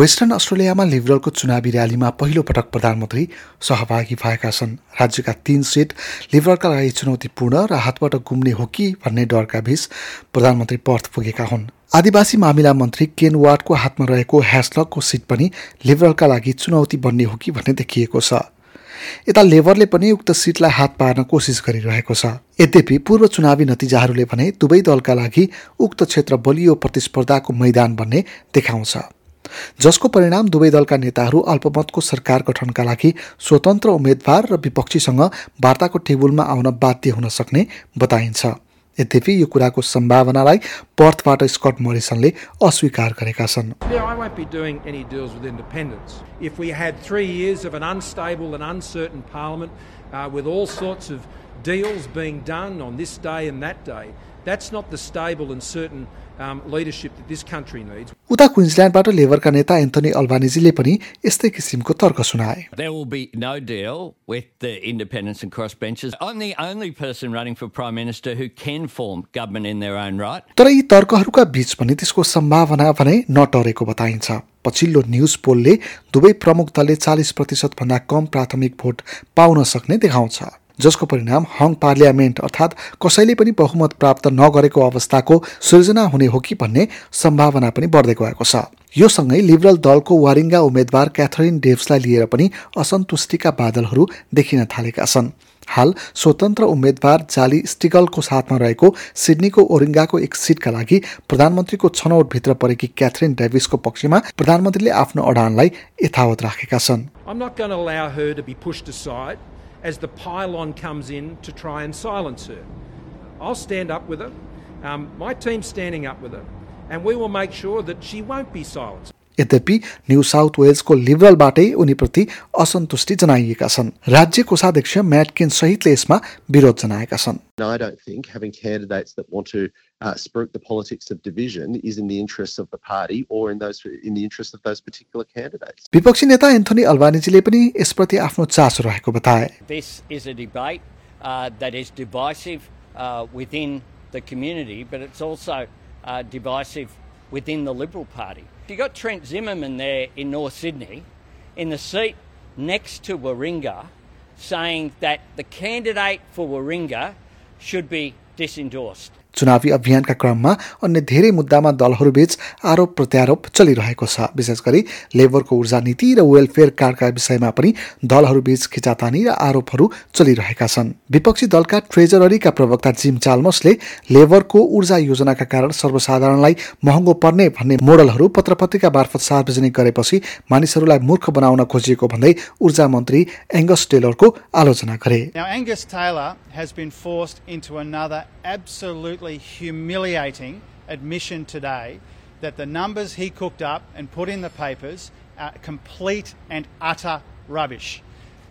Western अस्ट्रेलियामा लिबरलको चुनावी र्यालीमा पहिलो पटक प्रधानमन्त्री सहभागी भएका छन्। राज्यका तीन सिट लिबरलका लागि चुनौतीपूर्ण र हातबाट गुम्ने हो कि भन्ने डरका बीच प्रधानमन्त्री पर्थ पुगेका हुन्। आदिवासी मामिला मन्त्री केन वार्डको हातमा रहेको ह्यासलकको सिट पनि लिबरलका लागि चुनौती बन्ने हो कि भन्ने देखिएको छ। यता लेबरले पनि उक्त सिटलाई हात पार्न कोसिस गरिरहेको छ। यद्यपि पूर्व चुनावी नतिजाहरूले भने दुवै दलका लागि उक्त क्षेत्र बलियो प्रतिस्पर्धाको मैदान बन्ने देखाउँछ। जसको परिणाम दुवै दलका नेताहरू अल्पमतको सरकार गठनका लागि स्वतन्त्र उम्मेदवार र विपक्षीसँग वार्ताको टेबुलमा आउन बाध्य हुन सक्ने बताइन्छ। यद्यपि यो कुराको सम्भावनालाई पर्थबाट स्कट मोरिसनले अस्वीकार गरेका छन्। उता क्विन्सल्यान्डबाट लेबरका नेता एन्थोनी अल्बानिजीले पनि यस्तै किसिमको तर्क सुनाए There will be no deal with the independents and crossbenchers. I'm the only person running for Prime Minister who can form government in their own right. तर यी तर्कहरूका बीच पनि त्यसको सम्भावना भने नटरेको बताइन्छ पछिल्लो न्युज पोलले दुवै प्रमुख दलले चालिस प्रतिशतभन्दा कम प्राथमिक भोट पाउन सक्ने देखाउँछ जसको परिणाम हङ पार्लियामेन्ट अर्थात् कसैले पनि बहुमत प्राप्त नगरेको अवस्थाको सृजना हुने हो कि भन्ने सम्भावना पनि बढ्दै गएको छ। यो सँगै लिबरल दलको वारिङ्गा उम्मेद्वार क्याथरिन डेभ्सलाई लिएर पनि असन्तुष्टिका बादलहरू देखिन थालेका छन्। हाल स्वतन्त्र उम्मेद्वार जाली स्टिगलको साथमा रहेको सिडनीको ओरिङ्गाको एक सिटका लागि प्रधानमन्त्रीको छनौटभित्र परेकी क्याथरिन डेभिसको पक्षमा प्रधानमन्त्रीले आफ्नो अडानलाई यथावत राखेका छन्। As the pylon comes in to try and silence her. I'll stand up with her. Um, my team's standing up with her. And we will make sure that she won't be silenced. यद्यपि New South वेल्सको लिबरलबाटै उनीप्रति असन्तुष्टि जनाइएका छन् राज्य कोषाध्यक्ष म्याटकिन सहितले यसमा विरोध जनाएका छन् And I don't think having candidates that want to uh, spruik the politics of division is in the interests of the party or in those in the interest of those particular candidates. विपक्षी नेता Anthony अल्बानिजीले पनि यसप्रति आफ्नो चासो रहेको बताए This is a debate uh, that is divisive uh, within the community, but it's also uh, divisive within the Liberal Party. You got Trent Zimmerman there in North Sydney, in the seat next to Warringah, saying that the candidate for Warringah should be disendorsed. चुनावी अभियानका क्रममा अन्य धेरै मुद्दामा दलहरूबीच आरोप प्रत्यारोप चलिरहेको छ। विशेष गरी लेबरको ऊर्जा नीति र वेलफेयर कार्डका विषयमा पनि दलहरूबीच खिचातानी र आरोपहरू चलिरहेका छन्। विपक्षी दलका ट्रेजररीका प्रवक्ता जिम चाल्मसले लेबरको ऊर्जा योजनाका कारण सर्वसाधारणलाई महँगो पर्ने भन्ने मोडलहरू पत्र पत्रिका मार्फत सार्वजनिक गरेपछि मानिसहरूलाई मूर्ख बनाउन खोजिएको भन्दै ऊर्जा मन्त्री एङ्गस टेलरको आलोचना गरे। Now, Angus Taylor has been forced into another absolutely humiliating admission today that the numbers he cooked up and put in the papers are complete and utter rubbish.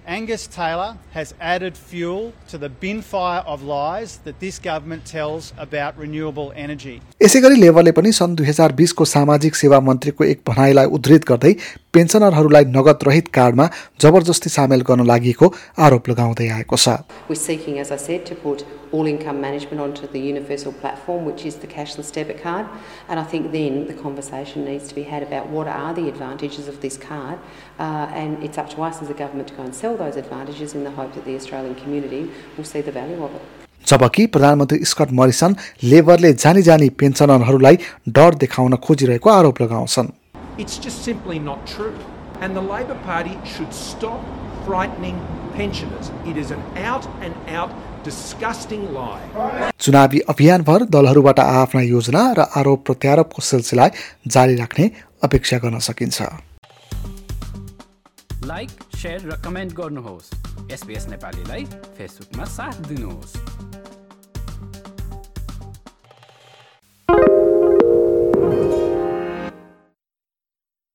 Angus Taylor has added fuel to the bin fire of lies that this government tells about renewable energy. यसै गरी लेबरले पनि सन् दुई हजार बिसको सामाजिक सेवा मन्त्रीको एक भनाइलाई उद्धृत गर्दै पेन्सनरहरूलाई नगद रहित कार्डमा जबरजस्ती सामेल गर्न लागि आरोप लगाउँदै आएको छ We're seeking, as I said, to put all income management onto the universal platform, which is the cashless debit card. And I think then the conversation needs to be had about what are the advantages of this card. Uh, and it's up to us as a government to go and sell those advantages in the hope that the Australian community will see the value of it. जबकि प्रधानमन्त्री Scott Morrison लेबरले जानी जानी पेन्सनरहरूलाई डर देखाउन खोजिरहेको आरोप लगाउँछन् It's just simply not true. And the Labor Party should stop frightening pensioners. It is an out and out disgusting lie. चुनावी अभियानभर दलहरूबाट आफ्ना योजना र आरोप प्रत्यारोपको सिलसिला जारी राख्ने अपेक्षा गर्न सकिन्छ लाइक र कमेन्ट गर्नुहोस् एसपिएस नेपालीलाई फेसबुकमा साथ दिनुहोस्